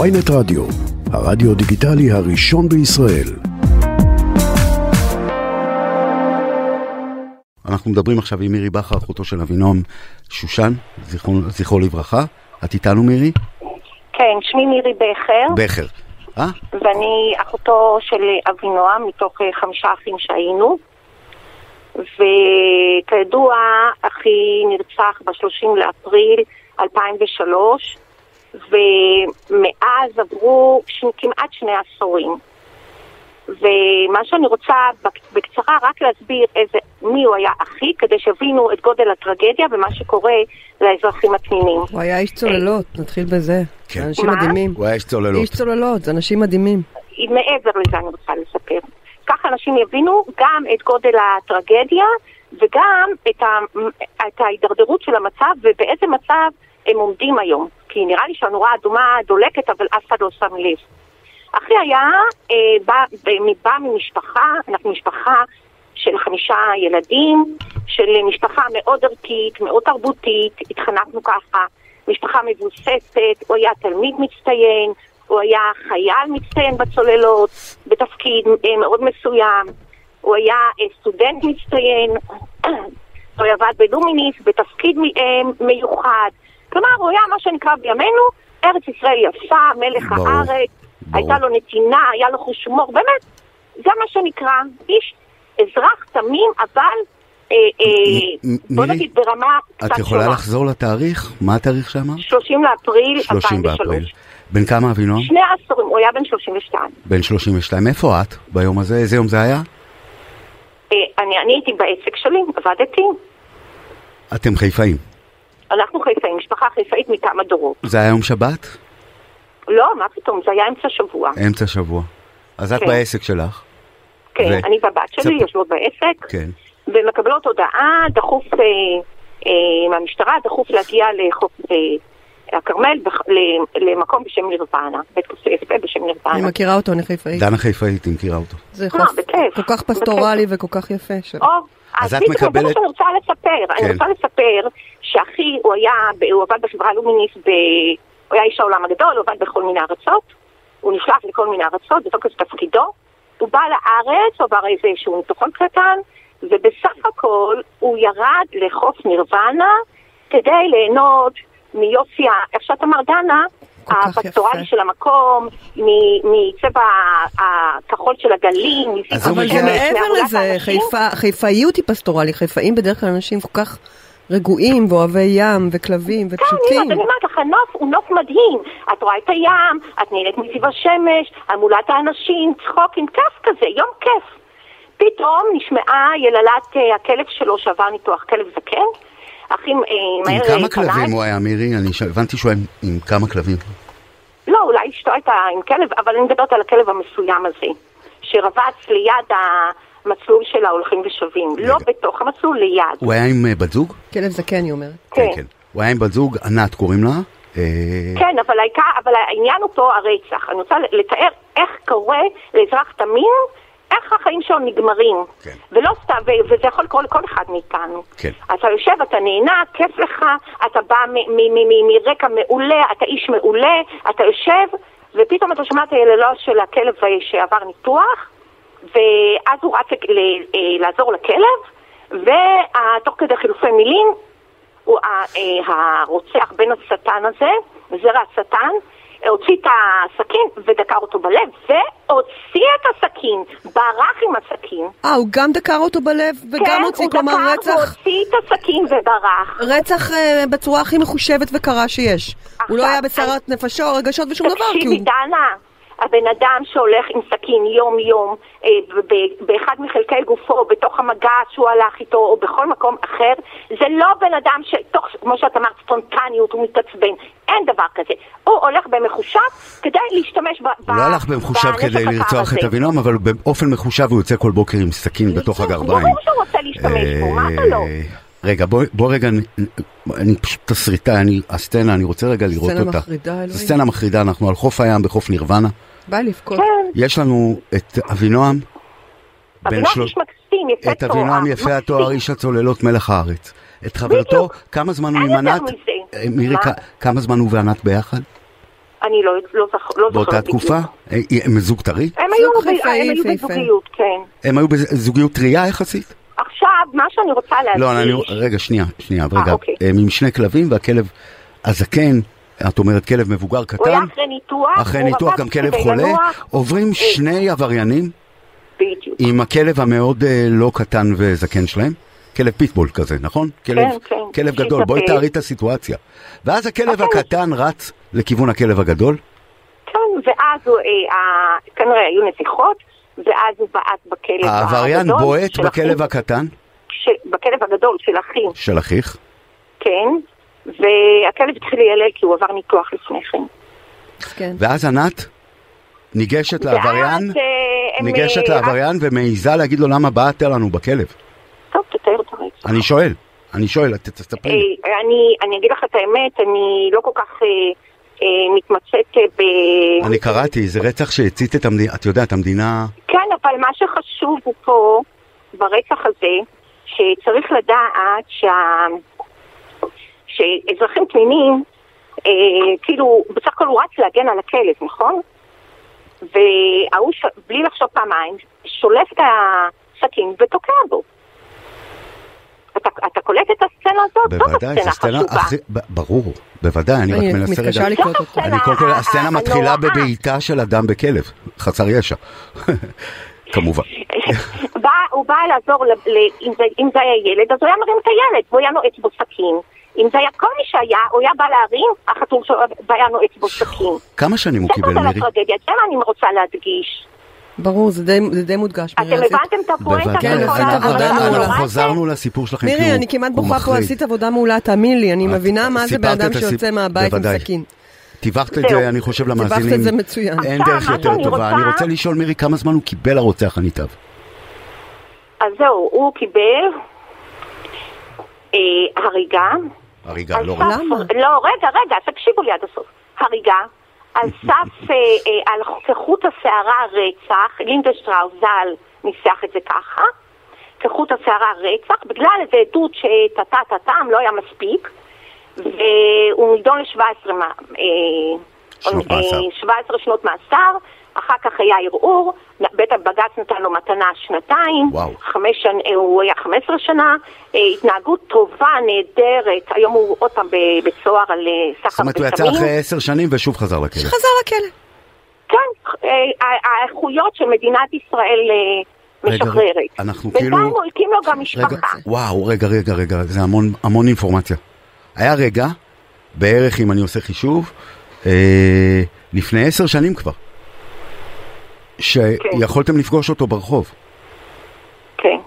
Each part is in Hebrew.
ויינט רדיו, הרדיו דיגיטלי הראשון בישראל. אנחנו מדברים עכשיו עם מירי בכר, אחותו של אבינועם שושן, זכרו, זכרו לברכה. את איתנו מירי? כן, שמי מירי בכר, בכר. אה? ואני אחותו של אבינועם מתוך אה, חמישה אחים שהיינו. וכידוע, אחי נרצח ב-30 לאפריל 2003, ומאז עברו ש... כמעט שני עשורים. ומה שאני רוצה בקצרה רק להסביר איזה, מי הוא היה אחי, כדי שיבינו את גודל הטרגדיה ומה שקורה לאזרחים התמימים. הוא היה איש צוללות, נתחיל בזה. כן. זה אנשים מה? מדהימים. הוא היה איש צוללות. איש צוללות, זה אנשים מדהימים. מעבר לזה אני רוצה לספר. ככה אנשים יבינו גם את גודל הטרגדיה וגם את, ה, את ההידרדרות של המצב ובאיזה מצב הם עומדים היום. כי נראה לי שהנורה האדומה דולקת אבל אף אחד לא שם לב. אחי היה, אה, בא, בא ממשפחה, אנחנו משפחה של חמישה ילדים, של משפחה מאוד ערכית, מאוד תרבותית, התחנכנו ככה, משפחה מבוססת, הוא היה תלמיד מצטיין, הוא היה חייל מצטיין בצוללות, בתפקיד אה, מאוד מסוים, הוא היה אה, סטודנט מצטיין, הוא עבד בלומיניס בתפקיד אה, מיוחד. כלומר, הוא היה מה שנקרא בימינו ארץ ישראל יפה, מלך ברור, הארץ, ברור. הייתה לו נתינה, היה לו חוש הומור, באמת, זה מה שנקרא איש אזרח תמים, אבל אה, אה, בוא נגיד ברמה קצת את יכולה שונה. לחזור לתאריך? מה התאריך שאמרת? 30 לאפריל 30 באפריל. 2003. בן כמה אבינועם? שני עשורים, הוא היה בן 32. בן 32. איפה את ביום הזה? איזה יום זה היה? אה, אני, אני הייתי בעסק שלי, עבדתי. אתם חיפאים. אנחנו חיפאים, משפחה חיפאית מכמה דורות. זה היה יום שבת? לא, מה פתאום, זה היה אמצע שבוע. אמצע שבוע. אז את כן. בעסק שלך. כן, ו- אני והבת שלי ספר- יושבות בעסק, כן. ומקבלות הודעה דחוף אה, אה, מהמשטרה, דחוף להגיע לחוף אה, הכרמל, למקום בשם נירוונה, בית קפה יפה בשם אני נירוונה. מכירה אותו, אני חיפאית. דנה חיפאית, היא מכירה אותו. זה אה, חוף. כל כך פסטורלי וכל כך יפה. או, אז את בדיוק זה מה מקבלת- שאני רוצה לספר. כן. אני רוצה לספר שאחי, הוא היה, הוא עבד בחברה הלומיניס, ב... הוא היה איש העולם הגדול, הוא עבד בכל מיני ארצות, הוא נשלח לכל מיני ארצות, בתוקף תפקידו. הוא בא לארץ, הוא עבר איזשהו ניתוחון קטן, ובסך הכל הוא ירד לחוף נירוונה כדי ליהנות מיופי, איך שאת אמרת, דנה, הפסטורלי. של המקום, מ- מצבע הכחול של הגלים, אבל זה מעבר לזה, חיפאיות היא פסטורלי. חיפאים בדרך כלל אנשים כל כך רגועים ואוהבי ים וכלבים כן, ופשוטים. אז אני אומרת לך, הנוף הוא נוף מדהים. את רואה את הים, את נהנית מסביב השמש, המולת האנשים, צחוקים, כיף כזה, יום כיף. פתאום נשמעה יללת אה, הכלב שלו שעבר ניתוח, כלב זקן. הכי אה, מהר... עם אה, כמה פנה כלבים הוא היה, מירי? אני ש- הבנתי שהוא היה עם- עם כמה כלבים. לא, אולי אשתו הייתה עם כלב, אבל אני מדברת על הכלב המסוים הזה, שרבץ ליד המסלול של ההולכים ושבים. לא בתוך המסלול, ליד. הוא היה עם אה, בת זוג? כלב זקן, היא אומרת. כן. הוא היה עם בת זוג, ענת קוראים לה. אה, כן, אבל, העיקר, אבל העניין הוא פה הרצח. אני רוצה לתאר איך קורה לאזרח תמים, איך החיים שלו נגמרים. כן. ולא סתם, ו- וזה יכול לקרות לכל אחד מאיתנו. כן. אתה יושב, אתה נהנה, כיף לך, אתה בא מ- מ- מ- מ- מרקע מעולה, אתה איש מעולה, אתה יושב, ופתאום אתה שומע את היללו של הכלב שעבר ניתוח, ואז הוא רץ ל- לעזור לכלב, ותוך כדי חילופי מילים, הוא, אה, הרוצח בן השטן הזה, זרע השטן, הוציא את הסכין ודקר אותו בלב, והוציא את הסכין, ברח עם הסכין. אה, הוא גם דקר אותו בלב וגם כן, הוציא, כלומר דקר, רצח, הוא הוציא את הסכין וברח. רצח אה, בצורה הכי מחושבת וקרה שיש. הוא לא עכשיו, היה בסערת נפשו או רגשות ושום דבר, כי תקשיבי, הוא... דנה, הבן אדם שהולך עם סכין יום-יום אה, באחד מחלקי גופו, בתוך המגע שהוא הלך איתו, או בכל מקום אחר, זה לא בן אדם שתוך, כמו שאת אמרת, ספונטניות, הוא מתעצבן. אין דבר כזה. הוא הולך במחושב כדי להשתמש ב... הוא לא הלך במחושב כדי לרצוח הזה. את אבינועם, אבל באופן מחושב הוא יוצא כל בוקר עם סכין בתוך הגרביים. ברור שהוא רוצה להשתמש בו, מה אתה לא? אה, רגע, בוא, בוא רגע, אני פשוט תסריטה, אני, הסצנה, אני רוצה רגע לראות סצנה אותה. מחרידה, אלוהים. סצנה מחרידה, אנחנו על חוף הים בחוף נירוונה. בא לבכות. כן, יש לנו את אבינועם, בן אבינועם שלוש- איש מקסים, יפה את אבינועם יפה התואר. איש הצוללות מלך הארץ. את חברתו, בדיוק. כמה זמן הוא עם ענת? אה, מירי, כמה זמן הוא וענת ביחד? אני לא לא לא זוכרת באותה. תקופה? אה, הם זוג טרי? הם היו הם. בזוגיות, כן. הם היו בזוגיות טרייה יחסית? עכשיו, מה שאני רוצה להדגיש... לא, אני, רגע, שנייה, שנייה, אה, רגע. אוקיי. הם עם שני כלבים והכלב הזקן, את אומרת כלב מבוגר הוא היה קטן, אחרי ניתוח. אחרי ניתוח גם כלב חולה, לנוח. עוברים שני עבריינים בדיוק. עם הכלב המאוד אה, לא קטן וזקן שלהם. כלב פיטבול כזה, נכון? כלב, כן. כלב גדול, בואי. תארי את הסיטואציה. ואז הכלב. הקטן רץ לכיוון הכלב הגדול, כן, ואז הוא, אה, כנראה היו נסיכות, ואז הוא בעט בכלב העבריין הגדול בועט של בכלב. הקטן ש- בכלב הגדול של אחי, של אחיך, כן, והכלב התחיל ליילל כי הוא עבר ניתוח לפני כן. כן. ואז ענת ניגשת לעבריין, אה, ניגשת אה, לעבריין ומעיזה להגיד לו למה בעטת לנו בכלב. טוב, תתאר את הרצח. אני שואל, אני שואל, את תספרי לי. אה, אני, אני אגיד לך את האמת, אני לא כל כך אה, אה, מתמצאת אה, ב... אני קראתי, זה רצח שהצית את המדינה, את יודעת, המדינה... כן, אבל מה שחשוב הוא פה, ברצח הזה, שצריך לדעת שה... שאזרחים תמימים, אה, כאילו, בסך הכל הוא רץ להגן על הכלב, נכון? וההוא, ש... בלי לחשוב פעמיים, שולף את הסכין ותוקע בו. אתה, אתה קולט את הסצנה הזאת? זאת בוודאי, זו הסצנה חשובה. הכי... ברור, בוודאי, אני רק אני מנסה מתקשה רגע... לקלוט אותו. זאת אני קודם כל, הסצנה. מתחילה בבעיטה של אדם בכלב, חסר ישע. כמובן. בא, הוא בא לעזור, ל, ל, אם, זה, אם זה היה ילד, אז הוא היה מרים את הילד, והוא היה נועץ בו סכין. אם זה היה כל מי שהיה, הוא היה בא להרים, החתול שלו היה נועץ בו סכין. כמה שנים הוא זה קיבל, כל מירי? הטרגדיה, זה מה אני רוצה להדגיש. ברור, זה די- זה די מודגש. אתם הבנתם את הפואנטה? כן, כל עשית עבודה מעולה. חזרנו לסיפור שלכם, מירי, אני כמעט בוכה פה. עשית עבודה מעולה, תאמין לי, אני מבינה מה זה בן אדם שיוצא מהבית עם. סכין. טיווחת את. זה, אני חושב, טיווחת למאזינים. את זה מצוין. אין דרך יותר טובה. אני רוצה לשאול, מירי, כמה זמן הוא קיבל הרוצח הנתעב? אז זהו, הוא קיבל אה, הריגה. הריגה, לא רק. למה? לא, רגע, רגע, תקשיבו לי עד הסוף. הריגה, על סף, אה, אה, על כחוט השערה רצח, לינדשטראוס ז"ל ניסח את זה ככה, כחוט השערה רצח, בגלל איזו עדות שטה-טה-טם לא היה מספיק, והוא נידון ל-17 שנות מאסר. 17 שנות מאסר, אחר כך היה ערעור, בית הבג"ץ נתן לו מתנה שנתיים. חמש שנ... הוא היה 15 שנה, אה, התנהגות טובה, נהדרת, היום הוא עוד פעם בבית סוהר על אה, זאת סחר אומרת, הוא יצא בסמים. אחרי עשר שנים ושוב חזר לכלא. חזר לכלא. כן, אה, האיכויות של מדינת ישראל רגע, משחררת. אנחנו בינתיים כאילו- הוא הקים לו גם רגע, משפחה. וואו, רגע, רגע, רגע, זה המון, המון אינפורמציה. היה רגע, בערך אם אני עושה חישוב, אה, לפני עשר שנים כבר, שיכולתם לפגוש אותו ברחוב, כן.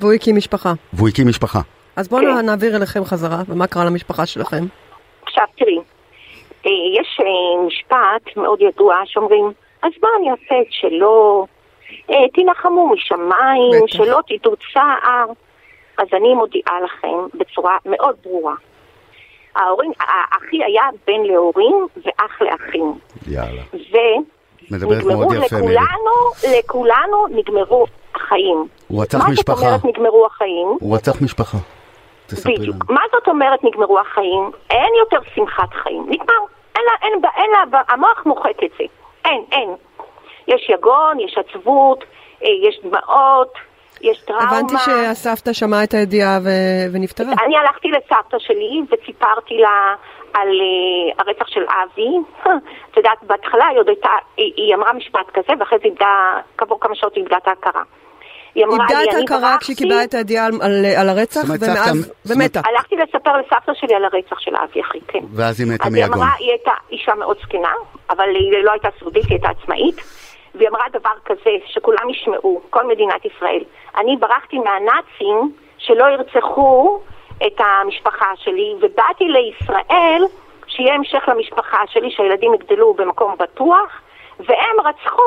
והוא הקים משפחה. והוא הקים משפחה. אז בואו כן. נעביר אליכם חזרה, ומה קרה למשפחה שלכם? עכשיו תראי, אה, יש אה, משפט מאוד ידוע שאומרים, אז מה אני אעשה את שלו? אה, תנחמו משמיים, בטח. שלא תדעו צער. אז אני מודיעה לכם בצורה מאוד ברורה. ההורים, האחי היה בן להורים ואח לאחים. יאללה. מדברת מאוד יפה, מירי. לכולנו, לכולנו נגמרו החיים. הוא רצח מה זאת משפחה. אומרת נגמרו החיים? הוא רצח משפחה. תספרי לנו. בדיוק. מה זאת אומרת נגמרו החיים? אין יותר שמחת חיים. נגמר. אין לה, אין, אין לה, המוח מוחק את זה. אין, אין. יש יגון, יש עצבות, אה, יש דמעות, יש טראומה. הבנתי שהסבתא שמעה את הידיעה ו- ונפטרה. אני הלכתי לסבתא שלי וסיפרתי לה על uh, הרצח של אבי. את יודעת, בהתחלה היא עוד הייתה, היא, היא אמרה משפט כזה, ואחרי זה איבדה, כעבור כמה שעות היא איבדה את ההכרה. היא אמרה איבדה לי, את אני ההכרה ברחתי, כשהיא קיבלה את הידיעה על- על על הרצח, ומאז, ומתה. הלכתי לספר לסבתא שלי על הרצח של אבי אחי, כן. ואז היא מתה אז היא מיגון. אמרה, היא הייתה אישה מאוד זקנה, אבל היא לא הייתה סעודית, היא הייתה עצמאית, והיא אמרה דבר כזה, שכולם ישמעו, כל מדינת ישראל. אני ברחתי מהנאצים שלא ירצחו את המשפחה שלי, ובאתי לישראל שיהיה המשך למשפחה שלי, שהילדים יגדלו במקום בטוח, והם רצחו,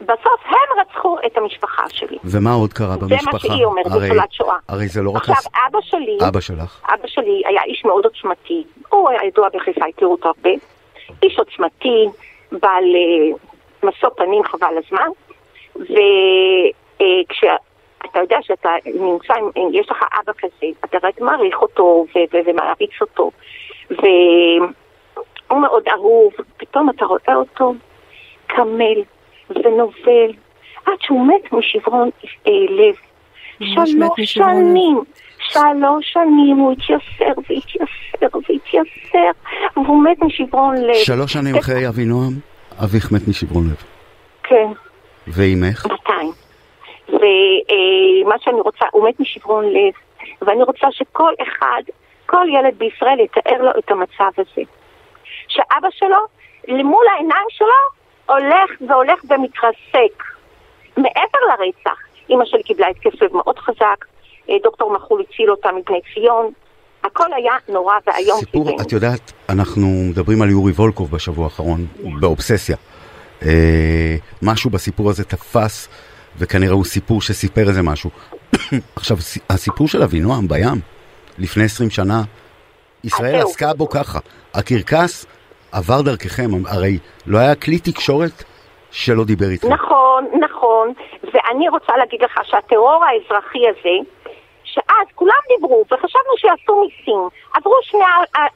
בסוף הם רצחו את המשפחה שלי. ומה עוד קרה זה במשפחה? מה שהיא אומרת, הרי- ניצולת שואה. הרי זה לא רק... עכשיו, הס- אבא שלי... אבא שלך. אבא שלי היה איש מאוד עוצמתי. הוא היה ידוע בחיפה, הכירו אותו הרבה. איש עוצמתי, בעל אה, משוא פנים חבל הזמן. וכשאתה יודע שאתה נמצא, עם- יש לך אבא כזה, אתה רק מעריך אותו ומעריץ אותו. והוא מאוד אהוב, פתאום אתה רואה אותו קמל ונובל, עד שהוא מת משברון אה, לב. שלוש. שנים, שלוש שנים הוא התייסר והתייסר והתייסר, והוא מת משברון לב. שלוש שנים אחרי אבינועם, אביך מת משברון לב. כן. ואימך? 200. ומה שאני רוצה, הוא מת משברון לב, ואני רוצה שכל אחד, כל ילד בישראל יתאר לו את המצב הזה. שאבא שלו, למול העיניים שלו, הולך והולך ומתרסק. מעבר לרצח, אימא שלי קיבלה התקף לב מאוד חזק, אה, דוקטור מחול הציל אותה מבני ציון, הכל היה נורא ואיום. סיפור. את יודעת, אנחנו מדברים על יורי וולקוב בשבוע האחרון, באובססיה. אה, משהו בסיפור הזה תפס, וכנראה הוא סיפור שסיפר איזה משהו. עכשיו, הסיפור של אבינועם בים, לפני 20 שנה, ישראל זהו. עסקה בו ככה. הקרקס עבר דרככם, הרי לא היה כלי תקשורת שלא דיבר איתכם. נכון, נכון, ואני רוצה להגיד לך שהטרור האזרחי הזה, שאז כולם דיברו וחשבנו שיעשו מיסים, עברו שני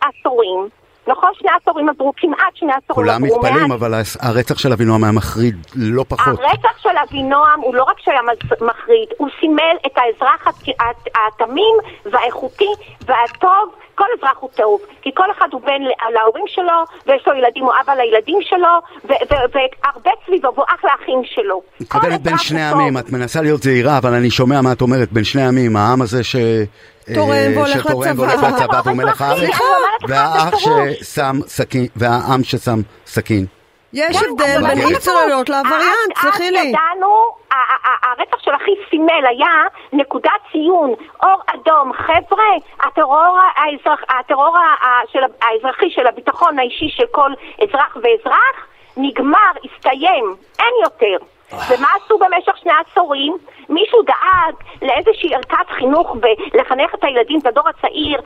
עשורים, נכון? שני עשורים עברו, כמעט שני עשורים כולם עברו. מתפלאים, מאז- אבל הרצח של אבינועם היה מחריד לא פחות. הרצח של אבינועם הוא לא רק שהיה מחריד, הוא סימל את האזרח הת- הת- התמים והאיכותי והטוב. כל אזרח הוא טוב, כי כל אחד הוא בן להורים שלו, ויש לו ילדים, הוא אבא לילדים שלו, והרבה סביבו, והוא אח לאחים שלו. כל מתכוונת בין שני הוא עמים, טוב. את מנסה להיות זהירה, אבל אני שומע מה את אומרת, בין שני עמים, העם הזה ש... תורם אה, והולך שתורם לצבא. והולך לצבא והוא מלך לך והאח. ששם סכין, והעם ששם סכין. יש הבדל בין אני אי צוללות לעבריין, אז- סלחי אז לי. ידענו, ה- ה- הרצח של אחי סימל היה נקודת ציון, אור אדום. חבר'ה, הטרור, האזרח, הטרור של האזרחי של הביטחון האישי של כל אזרח ואזרח נגמר, הסתיים, אין יותר. ומה עשו במשך שני עשורים? מישהו דאג לאיזושהי ערכת חינוך ולחנך את הילדים, את הדור הצעיר,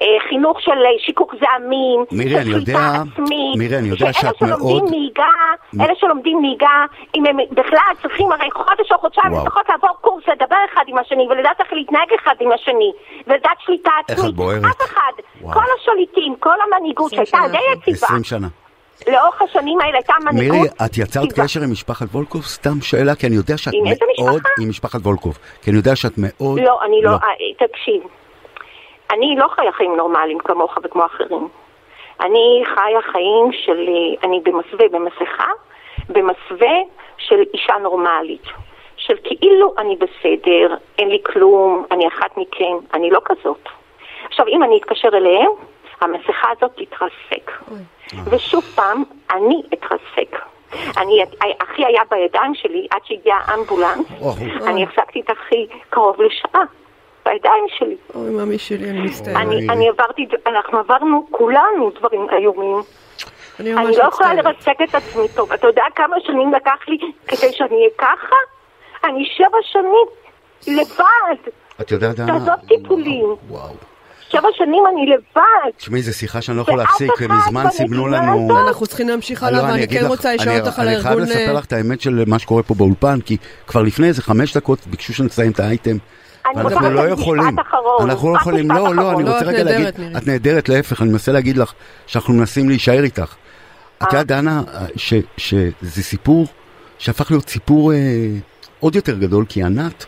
לחינוך של אה, שיקוק זעמים, מירי, של אני יודע- עצמית, מירי, אני יודע שאת מאוד- נהיגה, אלה שלומדים נהיגה, אם הם בכלל צריכים הרי חודש או חודשיים. לפחות לעבור קורס לדבר אחד עם השני ולדעת איך להתנהג אחד עם השני ולדעת שליטה איך עצמית. את בוערת. אף אחד, וואו. כל השליטים, כל המנהיגות שהייתה. די יציבה, 20 שנה. לאורך השנים האלה הייתה מנהיגות מירי, את יצרת יציבה. קשר עם משפחת וולקוב? סתם שאלה, כי אני יודע שאת עם מאוד... עם משפחת וולקוב. כי אני יודע שאת מאוד... לא, אני לא, אה, תקשיב, אני לא חיה חיים נורמליים כמוך וכמו אחרים. אני חיה חיים של, אה, אני במסווה במסכה, במסווה של אישה נורמלית. של כאילו אני בסדר, אין לי כלום, אני אחת מכם, אני לא כזאת. עכשיו, אם אני אתקשר אליהם, המסכה הזאת תתרסק. ושוב פעם, אני אתרסק. אני, אחי היה בידיים שלי עד שהגיע האמבולנס. אני החזקתי את אחי קרוב לשעה בידיים שלי. אוי, ממי שלי, אני מצטערת. אני, אני עברתי, אנחנו עברנו כולנו דברים איומים. אני אני לא יכולה. לרסק את עצמי טוב. אתה יודע כמה שנים לקח לי כדי שאני אהיה ככה? אני שבע שנים לבד. את יודעת, דנה? תעזוב טיפולים. וואו. שבע שנים אני לבד. תשמעי, זו שיחה שאני לא יכול להפסיק, מזמן סימנו במדינה לנו... אנחנו צריכים להמשיך לא, הלאה, אני ואני אגיד כן רוצה לשאול אני- אותך על אני חייב הארגון... לספר אה, לך את האמת של מה שקורה פה באולפן, כי כבר לפני איזה חמש דקות ביקשו שנסיים את האייטם. ואנחנו רוצה לא יכולים. אנחנו לא יכולים, לא, לא. אני לא, רוצה את רגע להגיד. את נהדרת, להפך, אני מנסה להגיד לך שאנחנו מנסים להישאר איתך. את יודעת, דנה, ש- שזה סיפור שהפך להיות סיפור אה, עוד יותר גדול, כי ענת,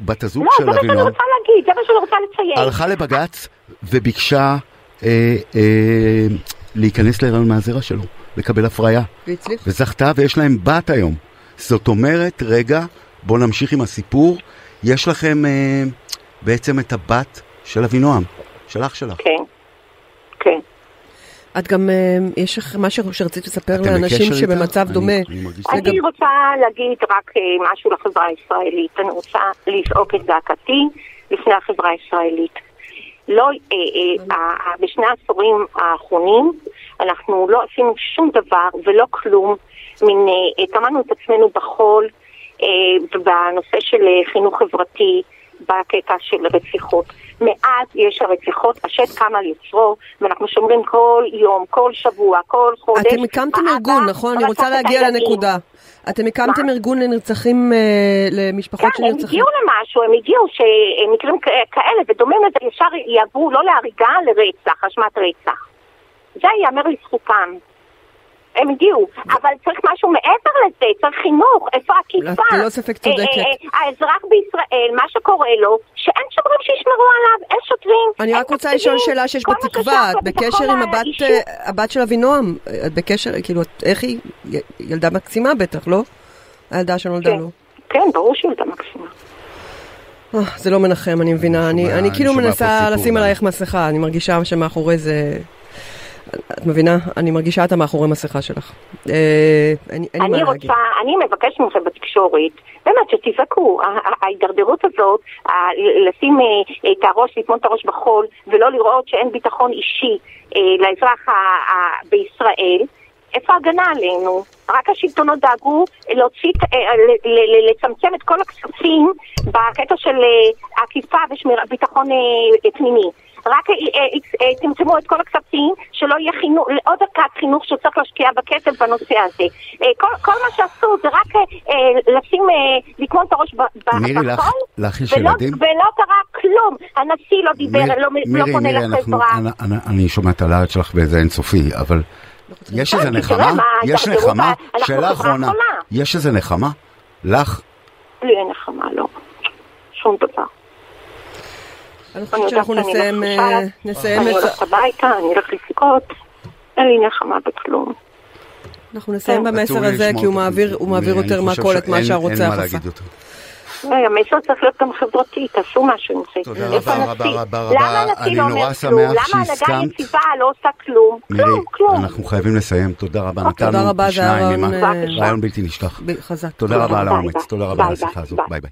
בת הזוג לא, של זה מה שאני אבינועם, רוצה להגיד, זה מה שאני רוצה לציין. הלכה לבג"ץ וביקשה אה, אה, להיכנס להיריון מהזרע שלו, לקבל הפריה. והצליח. וזכתה ויש להם בת היום. זאת אומרת, רגע, בואו נמשיך עם הסיפור. יש לכם אה, בעצם את הבת של אבינועם, של אח שלך. כן, כן. את גם, אה, יש לך משהו שרצית לספר לאנשים? שבמצב אני- דומה. אני אני לגב- רוצה להגיד רק אה, משהו לחברה הישראלית. אני רוצה לזעוק את זעקתי לפני החברה הישראלית. לא, אה, אה, בשני העשורים האחרונים אנחנו לא עשינו שום דבר ולא כלום. אה, טמנו את עצמנו בחול בנושא של חינוך חברתי, בקטע של רציחות. מאז יש הרציחות, השד קם על יוצרו, ואנחנו שומרים כל יום, כל שבוע, כל חודש. אתם הקמתם ארגון, נכון? אני רוצה להגיע. לנקודה. אתם הקמתם? ארגון לנרצחים, אה, למשפחות כן, הם שנרצחים. הגיעו למשהו, הם הגיעו שמקרים כאלה ודומים לזה ישר יעברו לא להריגה, לרצח, אשמת רצח. זה ייאמר לזכותם. הם הגיעו, אבל צריך משהו מעבר לזה, צריך חינוך, איפה הכיפה? ללא ספק צודקת. אה, אה, אה, האזרח בישראל, מה שקורה לו, שאין שוטרים שישמרו עליו, אין שוטרים. אני רק רוצה. לשאול שאלה שיש בתקווה, את בקשר עם הבת. אה, של אבינועם, את בקשר, כאילו, איך היא? ילדה מקסימה בטח, לא? הילדה שנולדה כן. לו. כן, ברור שהיא ילדה מקסימה. אה, זה לא מנחם, אני מבינה. אני כאילו מנסה לשים. עלייך מסכה, אני מרגישה שמאחורי זה... את מבינה? אני מרגישה את המאחורי מסכה שלך. אה, אין לי מה אני להגיד. רוצה, אני מבקשת מכם בתקשורת, באמת שתזעקו, ההידרדרות הזאת, לשים אה, את הראש, לטמון את הראש בחול, ולא לראות שאין ביטחון אישי אה, לאזרח בישראל, איפה ההגנה עלינו? רק השלטונות דאגו להוציא, לצמצם את כל הכספים בקטע של עקיפה וביטחון פנימי. רק אה, אה, אה, צמצמו את כל הכספים, שלא יהיה חינוך, עוד דקת חינוך שצריך להשקיע בכסף בנושא הזה. אה, כל, כל מה שעשו זה רק אה, אה, לשים, אה, לטמון את הראש בחול, לך ולא? ולא קרה כלום. הנשיא לא דיבר, מיר- לא, לא מירי, פונה מירי, אנחנו- לחברה. אני- אני- אני שומע את הלהט שלך וזה אינסופי, אבל יש איזה אה, נחמה? מה יש נחמה? שאלה אחרונה. יש איזה נחמה? לך? לי אין נחמה, לא. שום דבר. אני אני חושבת שאנחנו שאני נסיים, אה, אני את זה. הולכת הביתה, אני הולכת לבכות. אין לי נחמה בכלום. אנחנו נסיים כן. במסר הזה, כי הוא. מעביר הוא מעביר אני יותר מהכל את מה שהרוצח אין מה עשה. לא, המסר צריך להיות גם חברתי, תעשו משהו עם זה. תודה רבה, הנשיא? רבה, רבה, למה רבה. הנשיא אני לא נורא אומר שמח כלום? למה ההנהגה שהסכמת. היציבה לא עושה כלום? כלום, כלום. אנחנו חייבים לסיים. תודה רבה. אוקיי. נתנו שניים ממה- אה, רעיון בלתי נשכח. חזק. תודה רבה על האומץ. תודה רבה על השיחה הזאת. ביי ביי.